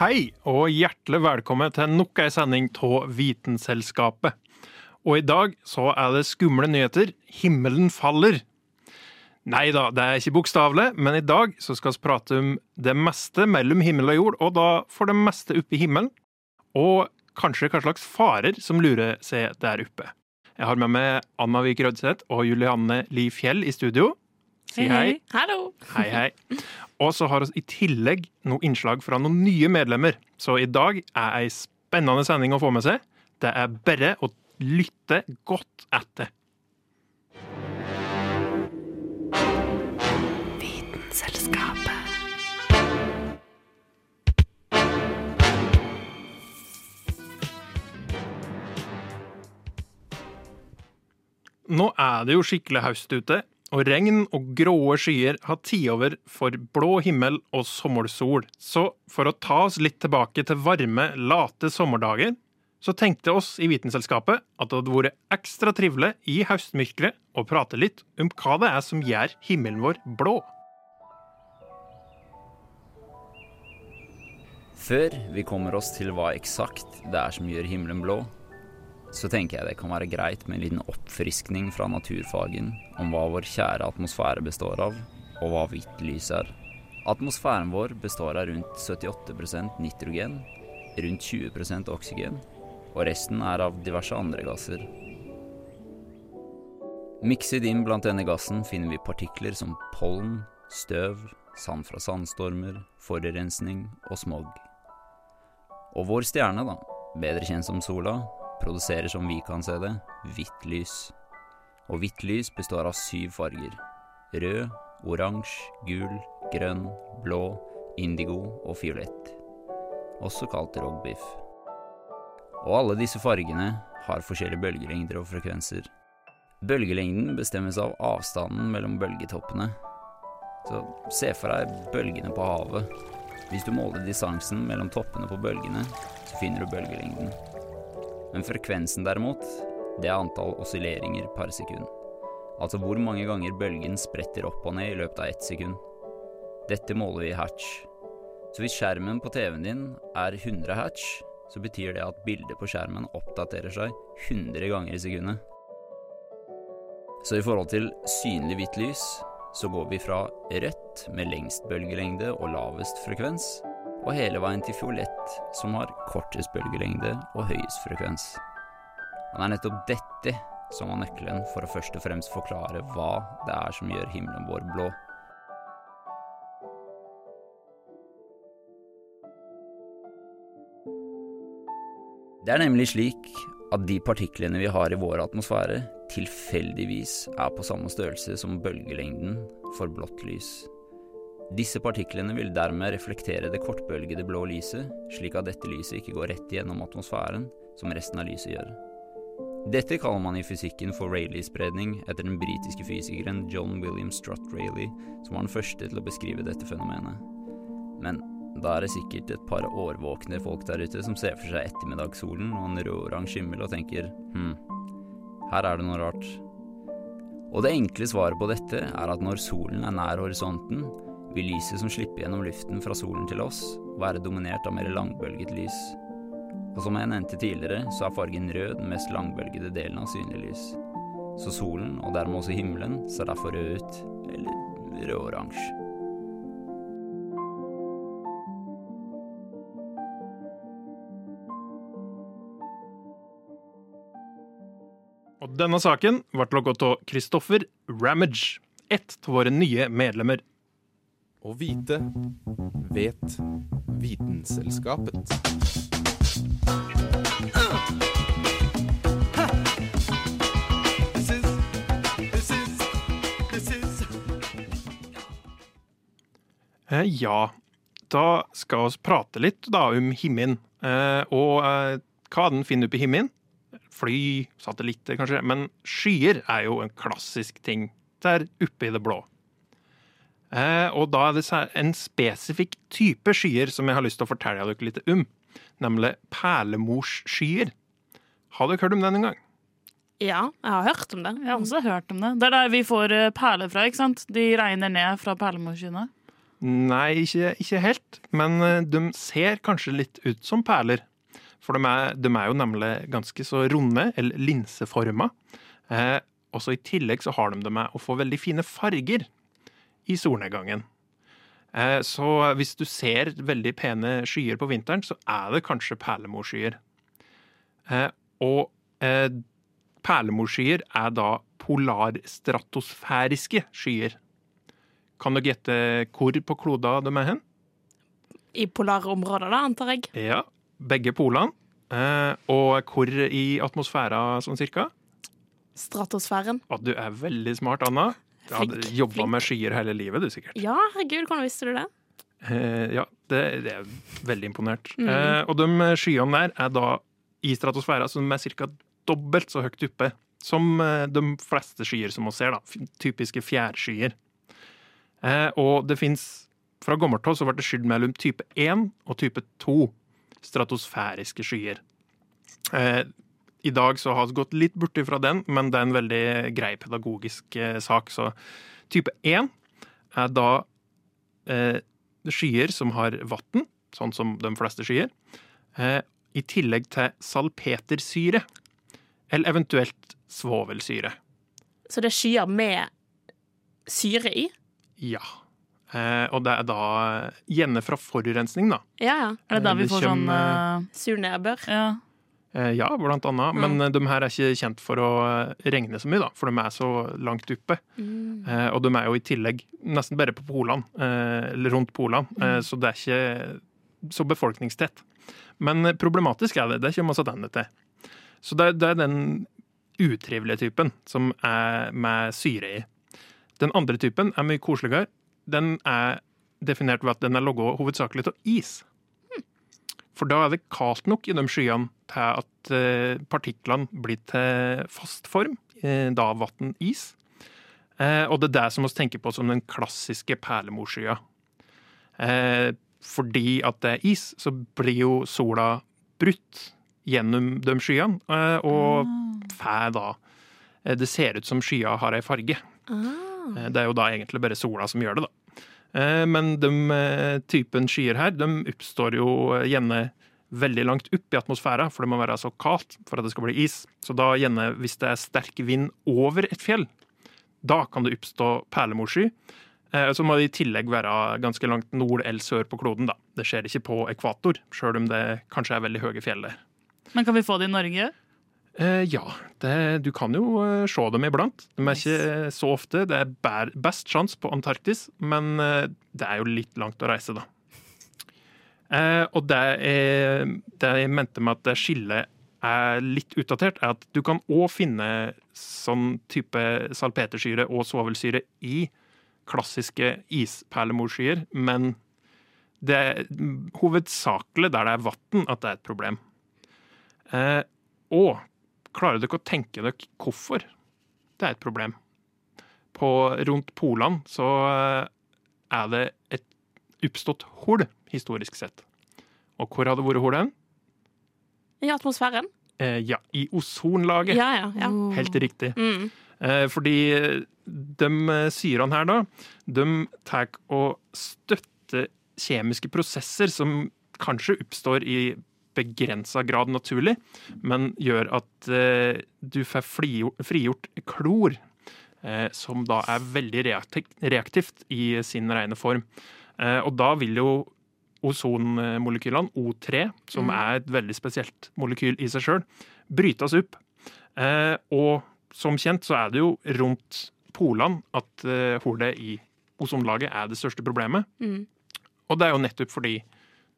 Hei, og hjertelig velkommen til nok ei sending av Vitenselskapet. Og i dag så er det skumle nyheter. Himmelen faller. Nei da, det er ikke bokstavelig, men i dag så skal vi prate om det meste mellom himmel og jord, og da for det meste oppe i himmelen. Og kanskje hva slags farer som lurer seg der oppe. Jeg har med meg Anna Vik Rødseth og Julianne Li Fjell i studio. Si hei. Hallo. Hei, hei. Og så har vi i tillegg noe innslag fra noen nye medlemmer. Så i dag er ei spennende sending å få med seg. Det er bare å lytte godt etter. Nå er det jo skikkelig høst ute, og regn og gråe skyer har tatt over for blå himmel og sommersol. Så for å ta oss litt tilbake til varme, late sommerdager, så tenkte oss i Vitenselskapet at det hadde vært ekstra trivelig i høstmørket å prate litt om hva det er som gjør himmelen vår blå. Før vi kommer oss til hva eksakt det er som gjør himmelen blå, så tenker jeg det kan være greit med en liten oppfriskning fra naturfagen om hva vår kjære atmosfære består av, og hva hvitt lys er. Atmosfæren vår består av rundt 78% nitrogen, rundt 20% oksygen, og resten er av diverse andre gasser. Mikset inn blant denne gassen finner vi partikler som pollen, støv, sand fra sandstormer, forurensning og smog. Og vår stjerne, da, bedre kjent som sola, produserer som vi kan se det, hvitt lys. Og hvitt lys består av syv farger. Rød, oransje, gul, grønn, blå, indigo og fiolett. Også kalt rogbiff. Og alle disse fargene har forskjellige bølgelengder og frekvenser. Bølgelengden bestemmes av avstanden mellom bølgetoppene. Så se for deg bølgene på havet. Hvis du måler distansen mellom toppene på bølgene, så finner du bølgelengden. Men frekvensen derimot, det er antall oscilleringer per sekund. Altså hvor mange ganger bølgen spretter opp og ned i løpet av ett sekund. Dette måler vi i hatch. Så hvis skjermen på TV-en din er 100 hatch, så betyr det at bildet på skjermen oppdaterer seg 100 ganger i sekundet. Så i forhold til synlig hvitt lys, så går vi fra rødt med lengst bølgelengde og lavest frekvens, og hele veien til fiolett, som har kortest bølgelengde og høyest frekvens. Det er nettopp dette som var nøkkelen for å først og fremst forklare hva det er som gjør himmelen vår blå. Det er nemlig slik at de partiklene vi har i vår atmosfære, tilfeldigvis er på samme størrelse som bølgelengden for blått lys. Disse partiklene vil dermed reflektere det kortbølgede blå lyset, slik at dette lyset ikke går rett gjennom atmosfæren, som resten av lyset gjør. Dette kaller man i fysikken for Rayleigh-spredning, etter den britiske fysikeren John William Strutt Rayleigh, som var den første til å beskrive dette fenomenet. Men da er det sikkert et par årvåkne folk der ute som ser for seg ettermiddagssolen og en rødoransje himmel og tenker hm, her er det noe rart. Og det enkle svaret på dette er at når solen er nær horisonten, vil lyset som slipper gjennom luften fra solen til oss, være dominert av mer langbølget lys. Og som jeg nevnte tidligere, så er fargen rød den mest langbølgede delen av synlig lys. Så solen, og dermed også himmelen, ser derfor rød ut, eller rød-oransje. Og denne saken ble logget av Kristoffer Ramage, ett av våre nye medlemmer. Å vite vet Vitenselskapet. Eh, ja, da skal vi prate litt da om himmelen. Eh, og eh, hva den finner opp i himmelen. Fly, satellitter kanskje. Men skyer er jo en klassisk ting der oppe i det blå. Eh, og da er det en spesifikk type skyer som jeg har lyst til å fortelle dere litt om. Nemlig perlemorsskyer. Har dere hørt om den en gang? Ja, jeg har hørt om det. Jeg har også hørt om det. Det er der vi får eh, perler fra, ikke sant? De regner ned fra perlemorsskyene. Nei, ikke, ikke helt. Men eh, de ser kanskje litt ut som perler. For de er, de er jo nemlig ganske så runde, eller linseforma. Eh, og så i tillegg så har de det med å få veldig fine farger i solnedgangen. Eh, så hvis du ser veldig pene skyer på vinteren, så er det kanskje perlemorskyer. Eh, og eh, perlemorskyer er da polarstratosfæriske skyer. Kan dere gjette hvor på kloda de er hen? I polare områder, da, antar jeg. Ja, begge polene. Og hvor i atmosfæra sånn cirka? Stratosfæren. At du er veldig smart, Anna. Du hadde jobba med skyer hele livet, du sikkert. Ja, herregud, hvordan visste du det? Eh, ja, det, det er veldig imponert. Mm. Eh, og de skyene der er da i stratosfæra som er ca. dobbelt så høyt oppe som eh, de fleste skyer som vi ser, da. Typiske fjærskyer. Eh, og det fins Fra gammelt av så ble det skyld mellom type 1 og type 2 stratosfæriske skyer. Eh, I dag så har vi gått litt borti fra den, men det er en veldig grei pedagogisk eh, sak. Så type 1 er da eh, skyer som har vann, sånn som de fleste skyer, eh, i tillegg til salpetersyre, eller eventuelt svovelsyre. Så det er skyer med syre i? Ja. Eh, og det er da gjerne fra forurensning, da. Ja, ja. Er det da vi Det får sånn uh, eh, Sur nedbør. Ja. Eh, ja, blant annet. Men mm. de her er ikke kjent for å eh, regne så mye, da, for de er så langt oppe. Mm. Eh, og de er jo i tillegg nesten bare på polene, eh, eller rundt polene, eh, så det er ikke så befolkningstett. Men eh, problematisk er det. Det kommer vi tilbake til. Så det, det er den utrivelige typen som er med syre i. Den andre typen er mye koseligere. Den er definert ved at den er logga hovedsakelig av is. For da er det kaldt nok i de skyene til at eh, partiklene blir til fast form, eh, da vann, is. Eh, og det er det som vi tenker på som den klassiske perlemorskya. Fordi at det er is, så blir jo sola brutt gjennom de skyene, og får da Det ser ut som skya har ei farge. Ah. Det er jo da egentlig bare sola som gjør det, da. Men de typen skyer her, de oppstår jo gjerne veldig langt opp i atmosfæra, for det må være så kaldt for at det skal bli is. Så da gjerne, hvis det er sterk vind over et fjell, da kan det oppstå perlemorsky. Eh, Så må det i tillegg være ganske langt nord eller sør på kloden, da. Det skjer ikke på ekvator, sjøl om det kanskje er veldig høye fjell der. Men kan vi få det i Norge? Eh, ja, det, du kan jo eh, se dem iblant. De er ikke så ofte. Det er best sjanse på Antarktis, men eh, det er jo litt langt å reise, da. Eh, og det, er, det jeg mente med at det skillet er litt utdatert, er at du kan òg finne sånn type salpetersyre og svovelsyre i klassiske isperlemorskyer, men det er hovedsakelig der det er vann at det er et problem. Eh, og klarer dere å tenke dere hvorfor det er et problem? På, rundt polene så eh, er det et oppstått hull, historisk sett. Og hvor har det vært hull? hen? I atmosfæren? Eh, ja, i ozonlaget. Ja, ja. ja. Helt riktig. Mm. Eh, fordi de syrene her, da, de tar og støtter kjemiske prosesser som kanskje oppstår i begrensa grad naturlig, men gjør at eh, du får frigjort, klor, eh, som da er veldig reaktivt, reaktivt i sin rene form. Eh, og da vil jo ozonmolekylene, O3, som Mm. er et veldig spesielt molekyl i seg sjøl, brytes opp. Eh, og som kjent så er det jo rundt polene at eh, hullet i ozonlaget er det største problemet. Mm. Og det er jo nettopp fordi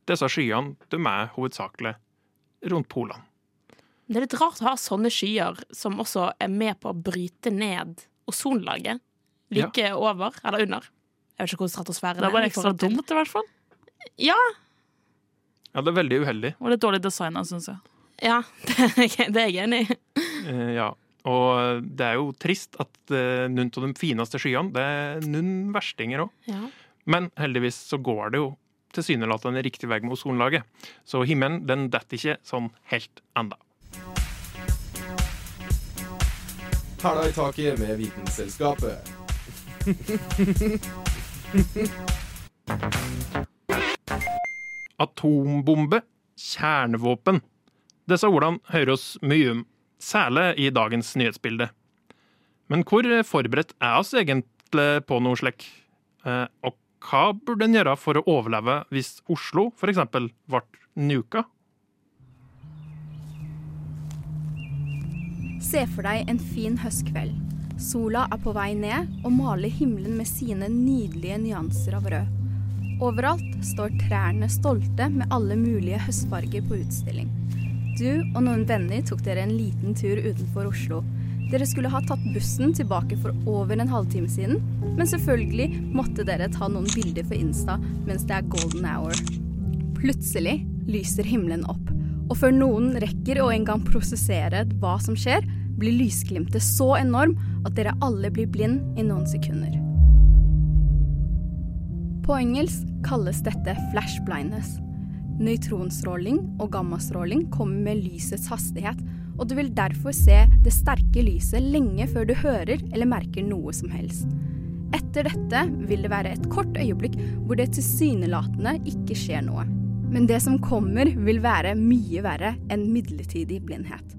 disse skyene de er hovedsakelig rundt polene. Det er litt rart å ha sånne skyer som også er med på å bryte ned ozonlaget. Like over, eller under. Jeg vet ikke hvor stratosfæren er. Det er bare ekstra dumt, i hvert fall. Ja, Ja, det er veldig uheldig. Og litt dårlig designa, syns jeg. ja det, er jeg- det enig i. Eh, ja. Og det er jo trist at eh, noen av de fineste skyene, det er noen verstinger òg. Ja. Men heldigvis så går det jo tilsynelatende riktig vei med ozonlaget. Så himmelen den detter ikke sånn helt enda. Hæla i taket med Vitenselskapet. Atombombe, kjernevåpen. Disse ordene hører oss mye om, særlig i dagens nyhetsbilde. Men hvor forberedt er oss egentlig på noe slik? Eh, Og hva burde en gjøre for å overleve hvis Oslo f.eks. ble nuka? Se for deg en fin høstkveld. Sola er på vei ned og maler himmelen med sine nydelige nyanser av rød. Overalt står trærne stolte med alle mulige høstfarger på utstilling. Du og noen venner tok dere en liten tur utenfor Oslo. Dere skulle ha tatt bussen tilbake for over en halvtime siden, men selvfølgelig måtte dere ta noen bilder for Insta mens det er golden hour. Plutselig lyser himmelen opp, og før noen rekker å engang prosessere hva som skjer, blir lysglimtet så enorm at dere alle blir blind i noen sekunder. På engelsk kalles dette flash blindness. Nøytronstråling og gammastråling kommer med lysets hastighet, og du vil derfor se det sterke lyset lenge før du hører eller merker noe som helst. Etter dette vil det være et kort øyeblikk hvor det tilsynelatende ikke skjer noe. Men det som kommer, vil være mye verre enn midlertidig blindhet.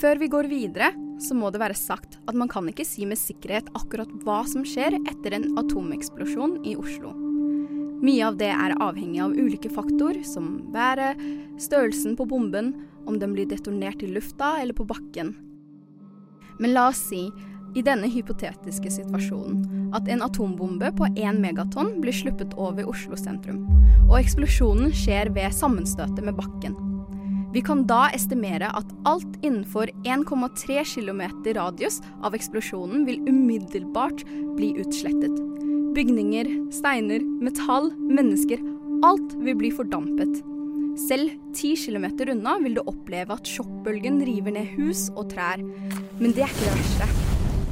Før vi går videre, så må det være sagt at man kan ikke si med sikkerhet akkurat hva som skjer etter en atomeksplosjon i Oslo. Mye av det er avhengig av ulike faktorer, som været, størrelsen på bomben, om den blir detonert i lufta eller på bakken. Men la oss si, i denne hypotetiske situasjonen, at en atombombe på én megatonn blir sluppet over Oslo sentrum, og eksplosjonen skjer ved sammenstøtet med bakken. Vi kan da estimere at alt innenfor 1,3 km radius av eksplosjonen vil umiddelbart bli utslettet. Bygninger, steiner, metall, mennesker alt vil bli fordampet. Selv 10 km unna vil du oppleve at sjokkbølgen river ned hus og trær. Men det er ikke det verste.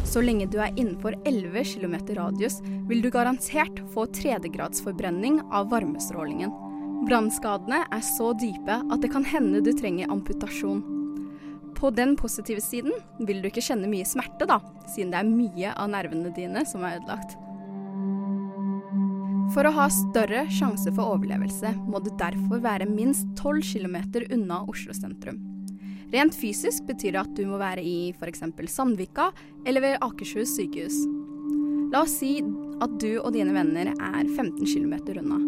Så lenge du er innenfor 11 km radius, vil du garantert få tredjegradsforbrenning av varmestrålingen. Brannskadene er så dype at det kan hende du trenger amputasjon. På den positive siden vil du ikke kjenne mye smerte, da, siden det er mye av nervene dine som er ødelagt. For å ha større sjanse for overlevelse må du derfor være minst 12 km unna Oslo sentrum. Rent fysisk betyr det at du må være i f.eks. Sandvika eller ved Akershus sykehus. La oss si at du og dine venner er 15 km unna.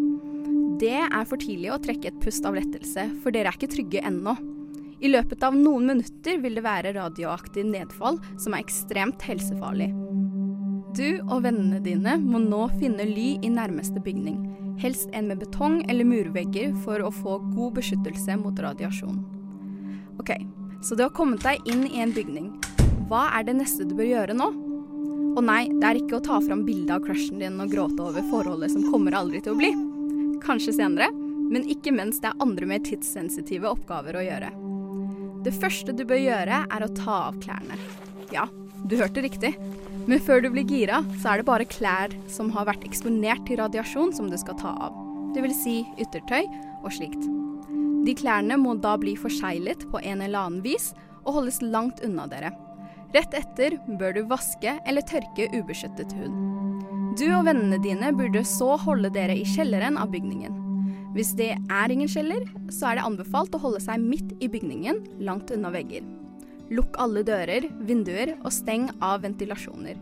Det er for tidlig å trekke et pust av lettelse, for dere er ikke trygge ennå. I løpet av noen minutter vil det være radioaktiv nedfall som er ekstremt helsefarlig. Du og vennene dine må nå finne ly i nærmeste bygning, helst en med betong eller murvegger for å få god beskyttelse mot radiasjon. Ok, så du har kommet deg inn i en bygning. Hva er det neste du bør gjøre nå? Og nei, det er ikke å ta fram bilde av crushen din og gråte over forholdet som kommer aldri til å bli. Kanskje senere, men ikke mens det er andre mer tidssensitive oppgaver å gjøre. Det første du bør gjøre, er å ta av klærne. Ja, du hørte riktig. Men før du blir gira, så er det bare klær som har vært eksponert til radiasjon som du skal ta av. Det vil si yttertøy og slikt. De klærne må da bli forseglet på en eller annen vis og holdes langt unna dere. Rett etter bør du vaske eller tørke ubeskyttet hud. Du og vennene dine burde så holde dere i kjelleren av bygningen. Hvis det er ingen kjeller, så er det anbefalt å holde seg midt i bygningen, langt unna vegger. Lukk alle dører, vinduer og steng av ventilasjoner.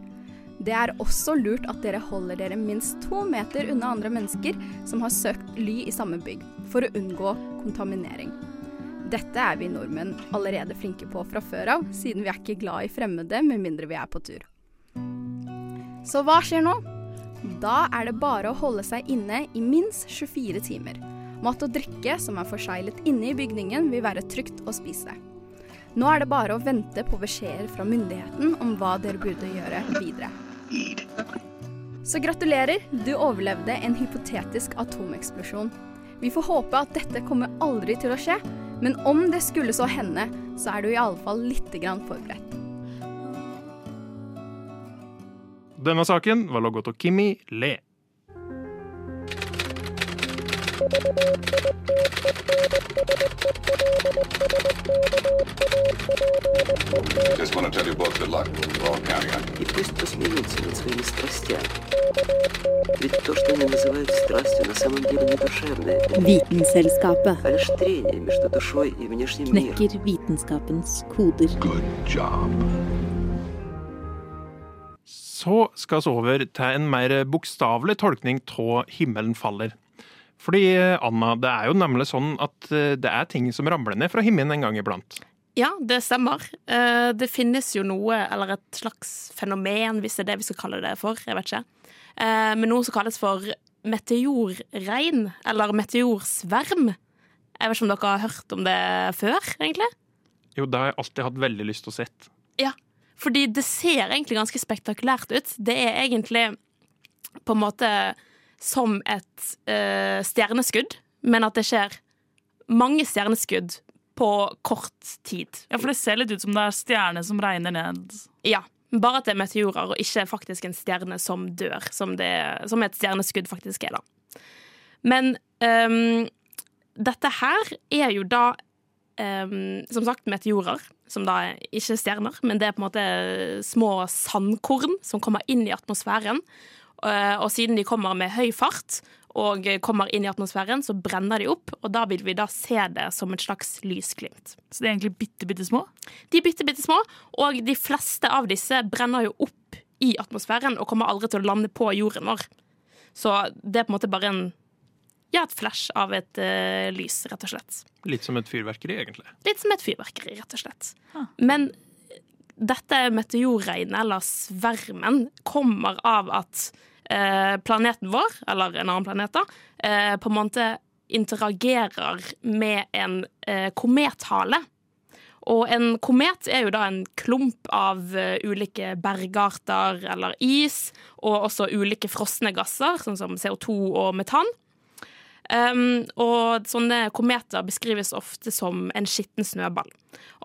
Det er også lurt at dere holder dere minst to meter unna andre mennesker som har søkt ly i samme bygg, for å unngå kontaminering. Dette er vi nordmenn allerede flinke på fra før av, siden vi er ikke glad i fremmede med mindre vi er på tur. Så hva skjer nå? Da er det bare å holde seg inne i minst 24 timer. Mat og drikke som er forseglet inne i bygningen vil være trygt å spise. Nå er det bare å vente på beskjeder fra myndigheten om hva dere burde gjøre videre. Så gratulerer, du overlevde en hypotetisk atomeksplosjon. Vi får håpe at dette kommer aldri til å skje, men om det skulle så hende, så er du i alle fall litt grann forberedt. Denne saken var logget av Kimmi Le. Just want to tell you both good luck. We're all counting on you. И пусть посмеются над своими страстями. Ведь то, что они называют страстью, на самом деле не душевное, это Vitenselskapet а лишь трение между душой и внешним миром. knekker vitenskapens koder. Good job. Så skal vi over til en mer bokstavelig tolkning av 'himmelen faller'. Fordi, Anna, det er jo nemlig sånn at eh, det er ting som ramler ned fra himmelen en gang iblant. Ja, det stemmer. Eh, Det finnes jo noe, eller et slags fenomen, hvis det er det vi skal kalle det for, jeg vet ikke. Eh, Men noe som kalles for meteorregn, eller meteorsverm. Jeg vet ikke om dere har hørt om det før, egentlig? Jo, det har jeg alltid hatt veldig lyst til å sett. Ja, fordi det ser egentlig ganske spektakulært ut. Det er egentlig på en måte som et uh, stjerneskudd, men at det skjer mange stjerneskudd på kort tid. Ja, for det ser litt ut som det er stjerner som regner ned. Ja, bare at det er meteorer, og ikke faktisk en stjerne som dør, som, det, som et stjerneskudd faktisk er, da. Men um, dette her er jo da ehm, som sagt meteorer, som da er ikke stjerner, men det er på en måte små sandkorn som kommer inn i atmosfæren. Eh, og siden de kommer med høy fart og kommer inn i atmosfæren, så brenner de opp, og da vil vi da se det som et slags lysglimt. Så de er egentlig bitte, bitte små? De er bitte, bitte små, og de fleste av disse brenner jo opp i atmosfæren og kommer aldri til å lande på jorden vår. Så det er på en måte bare en ja, et flash av et uh, lys, rett og slett. Litt som et fyrverkeri, egentlig. Litt som et fyrverkeri, rett og slett. Men dette meteorregnet, eller svermen, kommer av at uh, planeten vår, eller en annen planet, da, uh, på en måte interagerer med en komethale. Og en komet er jo da en klump av ulike bergarter eller is, og også ulike frosne gasser, sånn som CO2 og metan. Um, og sånne kometer beskrives ofte som en skitten snøball.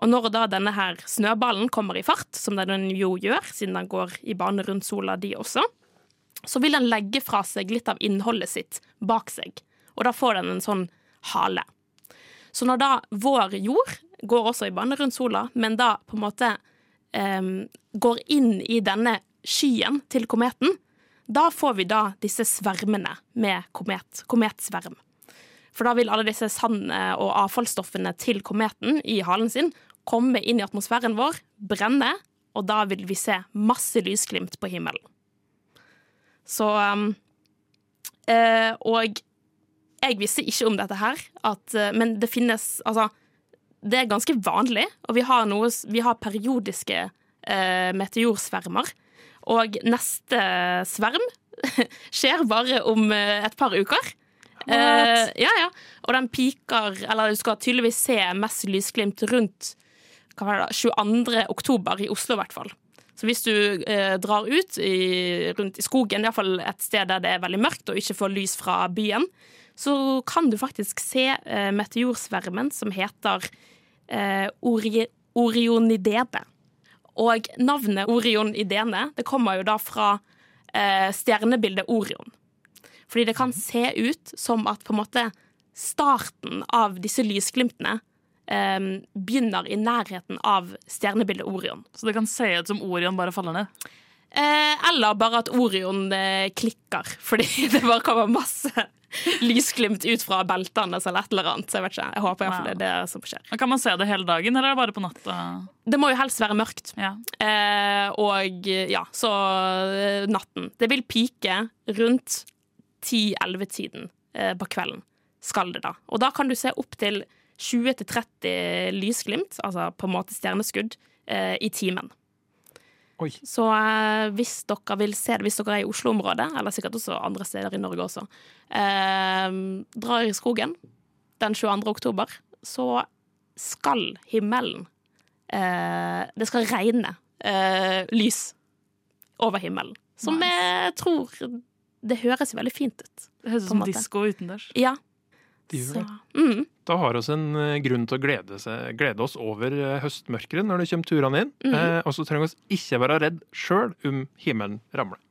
Og når da denne her snøballen kommer i fart, som den jo gjør, siden den går i bane rundt sola de også, så vil den legge fra seg litt av innholdet sitt bak seg. Og da får den en sånn hale. Så når da vår jord går også i bane rundt sola, men da på en måte um, går inn i denne skyen til kometen, da får vi da disse svermene med komet, kometsverm. For da vil alle disse sand- og avfallsstoffene til kometen i halen sin komme inn i atmosfæren vår, brenne, og da vil vi se masse lysglimt på himmelen. Så eh, Og jeg visste ikke om dette her, at, eh, men det finnes Altså, det er ganske vanlig, og vi har, noe, vi har periodiske øh, meteorsvermer. Og neste sverm skjer bare om eh, et par uker. Eh, ja, ja. Og den piker Eller du skal tydeligvis se mest lysglimt rundt hva var det da, 22. oktober i Oslo, i hvert fall. Så hvis du eh, drar ut i, rundt i skogen, iallfall et sted der det er veldig mørkt og ikke får lys fra byen, så kan du faktisk se eh, meteorsvermen som heter eh, ori orionidebe. Og navnet Orion Idene det kommer jo da fra eh, stjernebildet Orion. Fordi det kan se ut som at på en måte starten av disse lysglimtene eh, begynner i nærheten av stjernebildet Orion. Så det kan se ut som Orion bare faller ned? Eh, eller bare at Orion eh, klikker, fordi det bare kommer masse lysglimt ut fra beltene eller et eller annet. Så jeg vet ikke, jeg håper iallfall det er det som skjer. Og Kan man se det hele dagen, eller er det bare på natta? Det må jo helst være mørkt. Ja. Eh, og ja, så eh, natten. Det vil pike rundt 10-11-tiden eh, på kvelden. Skal det da. Og da kan du se opp til 20-30 lysglimt, altså på en måte stjerneskudd, eh, i timen. Oi. Så eh, hvis dere vil se det, hvis dere er i Oslo-området, eller sikkert også andre steder i Norge også, eh, drar i skogen den 22. oktober, så skal himmelen eh, Det skal regne eh, lys over himmelen Som jeg tror Det høres veldig fint ut. Det høres ut som disko utendørs. Ja. Det gjør det. Mm. Da har vi en eh, grunn til å glede, seg, glede oss over eh, høstmørket når det kommer turene inn. Mhm. eh, og så trenger vi ikke være redd sjøl om himmelen ramler.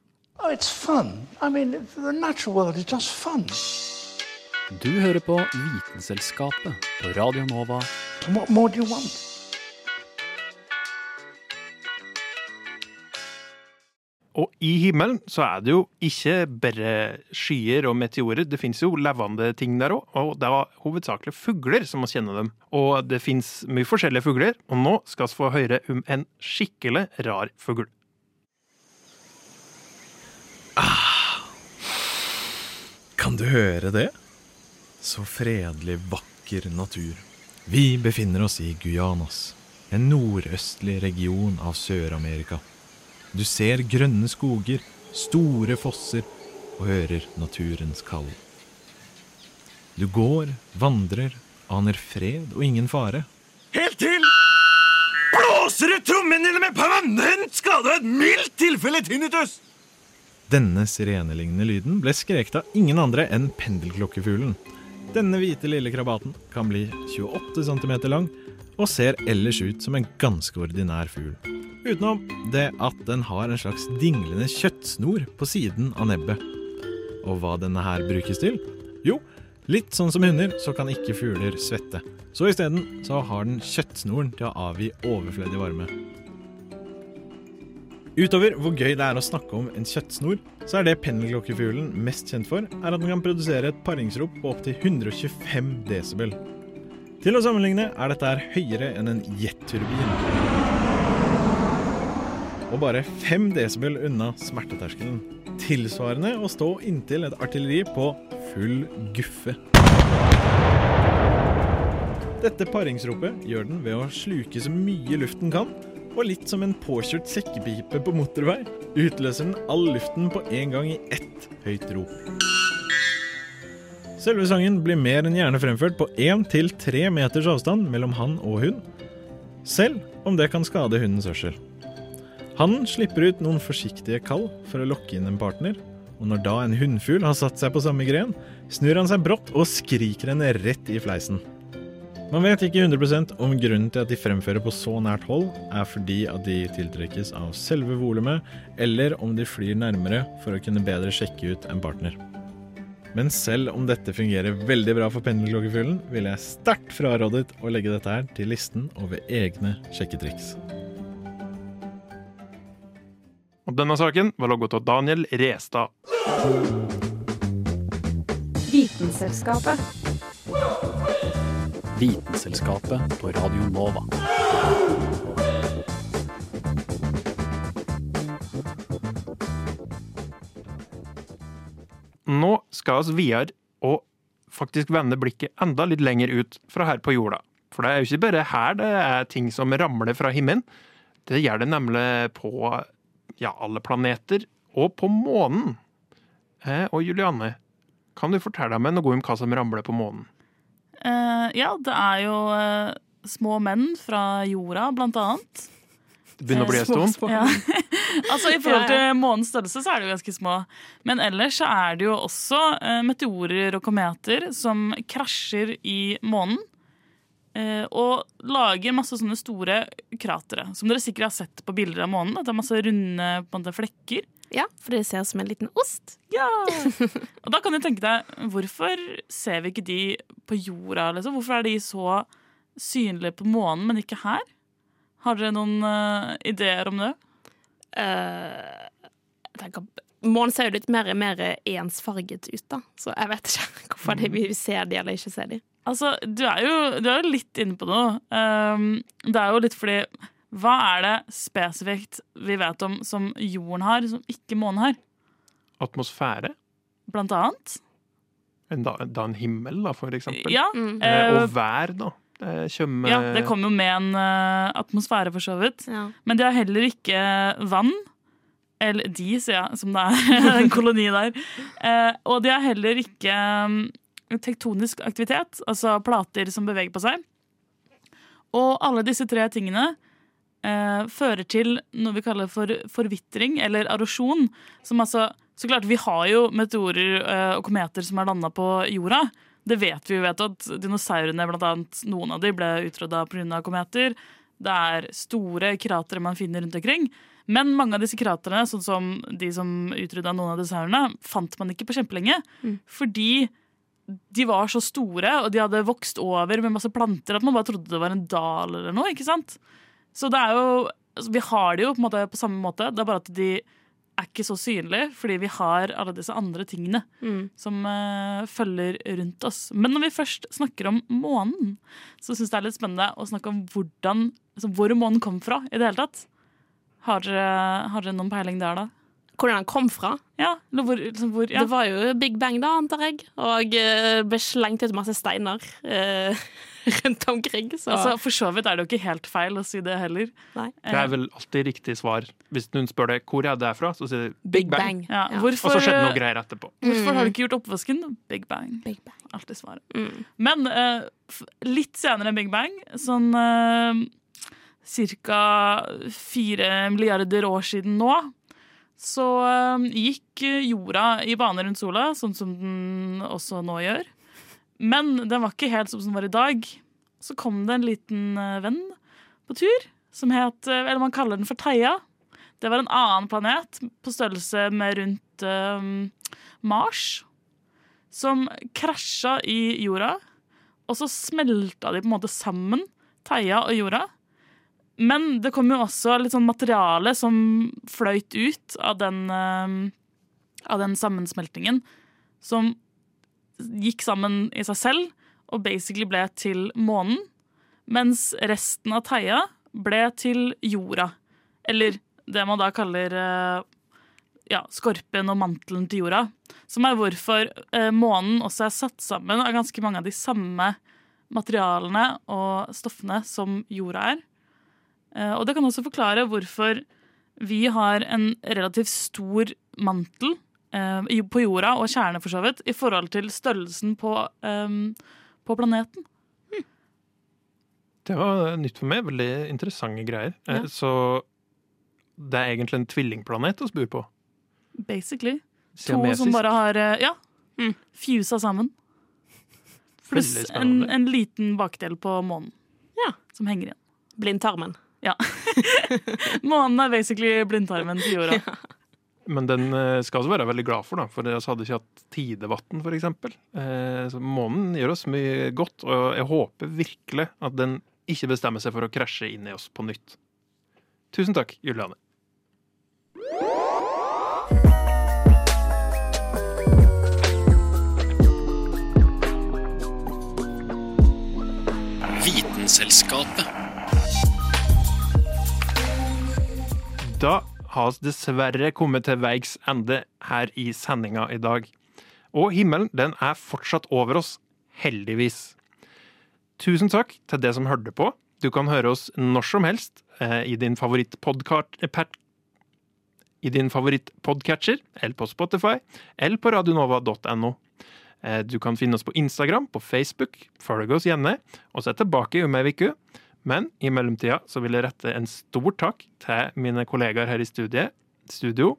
Oh, it's fun. I mean, the natural world is just fun. Du hører på Vitenselskapet på Radio Nova. What more do you want? Og i himmelen så er det jo ikke bare skyer og meteorer. Det fins jo levende ting der òg, og det er hovedsakelig fugler som må kjenne dem. Og det fins mye forskjellige fugler, og nå skal vi få høre om en skikkelig rar fugl. Kan du høre det? Så fredelig, vakker natur. Vi befinner oss i Guyanas, en nordøstlig region av Sør-Amerika. Du ser grønne skoger, store fosser og hører naturens kall. Du går, vandrer, aner fred og ingen fare. Helt til blåser ut trommene dine med permanent skade og et mildt tilfelle tinnitus! Denne sirenelignende lyden ble skreket av ingen andre enn pendelklokkefuglen. Denne hvite lille krabaten kan bli 28 cm lang og ser ellers ut som en ganske ordinær fugl. Utenom det at den har en slags dinglende kjøttsnor på siden av nebbet. Og hva denne her brukes til? Jo, litt sånn som hunder, så kan ikke fugler svette. Så isteden så har den kjøttsnoren til å avgi overflødig varme. Utover hvor gøy det er å snakke om en kjøttsnor, så er det pendelklokkefuglen mest kjent for, er at den kan produsere et paringsrop på opptil 125 desibel. Til å sammenligne er dette her høyere enn en jetturbin. Og bare 5 desibel unna smerteterskelen. Tilsvarende å stå inntil et artilleri på full guffe. Dette paringsropet gjør den ved å sluke så mye luften kan, og litt som en påkjørt sekkepipe på motorvei, utløser den all luften på en gang i ett høyt rop. Selve sangen blir mer enn gjerne fremført på 1 til 3 meters avstand mellom han og hun, selv om det kan skade hundens hørsel. Hannen slipper ut noen forsiktige kall for å lokke inn en partner, og når da en hunnfugl har satt seg på samme gren, snur han seg brått og skriker henne rett i fleisen. Man vet ikke 100% om grunnen til at de fremfører på så nært hold er fordi at de tiltrekkes av selve volumet, eller om de flyr nærmere for å kunne bedre sjekke ut en partner. Men selv om dette fungerer veldig bra for pendelklokkefuglen, vil jeg sterkt frarådet å legge dette her til listen over egne sjekketriks. Og denne saken var logget av Daniel Restad. Vitenselskapet. Vitenselskapet på Radio Nova. Nå skal vi videre og faktisk vende blikket enda litt lenger ut fra her på jorda. For det er jo ikke bare her det er ting som ramler fra himmelen. Det gjør det nemlig på ja, alle planeter, og på månen. Eh, og Julianne, kan du fortelle meg noe om hva som ramler på månen? Eh, ja, det er jo eh, små menn fra jorda, blant annet. Begynner å bli en stund. Ja. altså I forhold til månens størrelse så er de jo ganske små. Men ellers så er det jo også uh, meteorer og kometer som krasjer i månen. Uh, og lager masse sånne store kratere, som dere sikkert har sett på bilder av månen. At det er masse runde på en måte, flekker. Ja, for det ser ut som en liten ost. Ja! Og da kan du tenke deg, hvorfor ser vi ikke de på jorda? Liksom? Hvorfor er de så synlige på månen, men ikke her? Har dere noen uh, ideer om det? Uh, jeg tenker, Månen ser jo litt mer, mer ensfarget ut, da. Så jeg vet ikke hvorfor det, vi ser de eller ikke ser de. Altså, du er jo, du er jo litt inne på noe. Um, det er jo litt fordi Hva er det spesifikt vi vet om som jorden har, som ikke månen har? Atmosfære? Blant annet. En, da, da en himmel, da, for eksempel. Ja, mm. eh, og vær, da. Det kommer Ja, det kommer jo med en eh, atmosfære, for så vidt. Men de har heller ikke vann. Eller de, sier jeg, som det er en koloni der. Eh, og de har heller ikke um, tektonisk aktivitet, altså plater som beveger på seg. Og alle disse tre tingene eh, fører til noe vi kaller for forvitring, eller erosjon. Som altså, så klart, Vi har jo meteorer eh, og kometer som er landa på jorda. Det vet vi jo vet at dinosaurene, blant annet, noen av de ble utrydda pga. kometer. Det er store kratere man finner rundt omkring. Men mange av disse kraterene, sånn som de som utrydda noen av dinosaurene, fant man ikke på kjempelenge. Fordi de var så store, og de hadde vokst over med masse planter at man bare trodde det var en dal eller noe. ikke sant? Så det er jo, altså, vi har det jo på, på samme måte, det er bare at de er ikke så synlig, fordi vi har alle disse andre tingene Mm. som uh, følger rundt oss. Men når vi først snakker om månen, så syns jeg det er litt spennende å snakke om hvordan, altså, hvor månen kom fra i det hele tatt. Har dere, har dere noen peiling der, da? Hvordan den kom fra? Ja, hvor, liksom, hvor ja. Det var jo Big Bang, da, antar jeg. Og uh, ble slengt ut masse steiner eh, rundt omkring. Så. Altså, for så vidt er det jo ikke helt feil å si det heller. Nei. Det er vel alltid riktig svar. Hvis noen spør deg hvor er det fra, så sier du Big Bang. Ja, Ja. Hvorfor, Og så skjedde noe greier etterpå. Hvorfor har du Mm. ikke gjort oppvasken? Big Bang. Big Bang. Alltid svaret. Mm. Men uh, litt senere enn Big Bang, sånn uh, ca. fire milliarder år siden nå, så eh, gikk jorda i bane rundt sola, sånn som den også nå gjør. Men den var ikke helt som den var i dag. Så kom det en liten eh, venn på tur, som het eh, Eller man kaller den for Theia. Det var en annen planet på størrelse med rundt uh, Mars som krasja i jorda, og så smelta de på en måte sammen, Theia og jorda. Men det kom jo også litt sånn materiale som fløyt ut av den, uh, av den sammensmeltingen, som gikk sammen i seg selv og basically ble til månen, mens resten av Theia ble til jorda. Eller det man da kaller eh, ja, skorpen og mantelen til jorda. Som er hvorfor eh, månen også er satt sammen av ganske mange av de samme materialene og stoffene som jorda er. Eh, og det kan også forklare hvorfor vi har en relativt stor mantel eh, på jorda, og kjerne for så vidt, i forhold til størrelsen på, eh, på planeten. Det var nytt for meg. Veldig interessante greier. Eh, Ja. Så det er egentlig en tvillingplanet vi bor på. Basically. To som bare har ja, mm. fusa sammen. Pluss en, en liten bakdel på månen. Ja. Som henger igjen. Blindtarmen. Ja. månen er basically blindtarmen til jorda. Men den eh, skal vi være veldig glad for, da, for vi hadde ikke hatt tidevann, eksempel. Eh, Så månen gjør oss mye godt, og jeg håper virkelig at den ikke bestemmer seg for å krasje inn i oss på nytt. Tusen takk, Juliane. Vitenselskapet. Da har vi dessverre kommet til veis ende her i sendinga i dag. Og himmelen den er fortsatt over oss, heldigvis. Tusen takk til det som hørte på. Du kan høre oss når som helst eh, i din favorittpodkart... eh, I din favorittpodcatcher, eller på Spotify, eller på radionova.no. Eh, Du kan finne oss på Instagram, på Facebook. Følg oss gjerne. Og så tilbake om ei uke. Men i mellomtida så vil jeg rette en stor takk til mine kollegaer her i studiet, studio.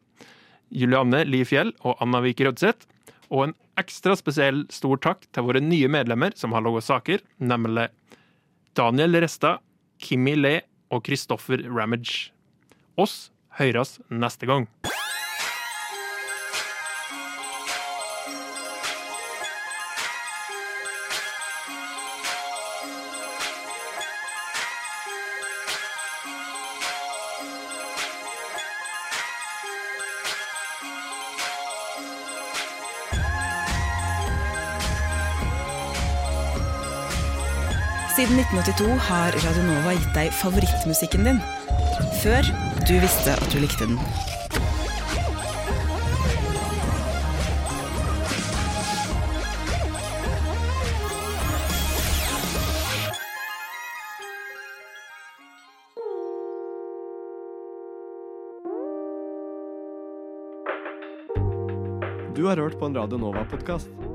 Julianne Lifjell og Anna Vik Rødseth. Og en ekstra spesiell stor takk til våre nye medlemmer som har laga saker, nemlig Daniel Resta, Kimmi Le og Kristoffer Ramage. Oss høres neste gang. Siden 1982 har Radionova gitt deg favorittmusikken din. Før du visste at du likte den. Du har hørt på en Radio Nova-podkast.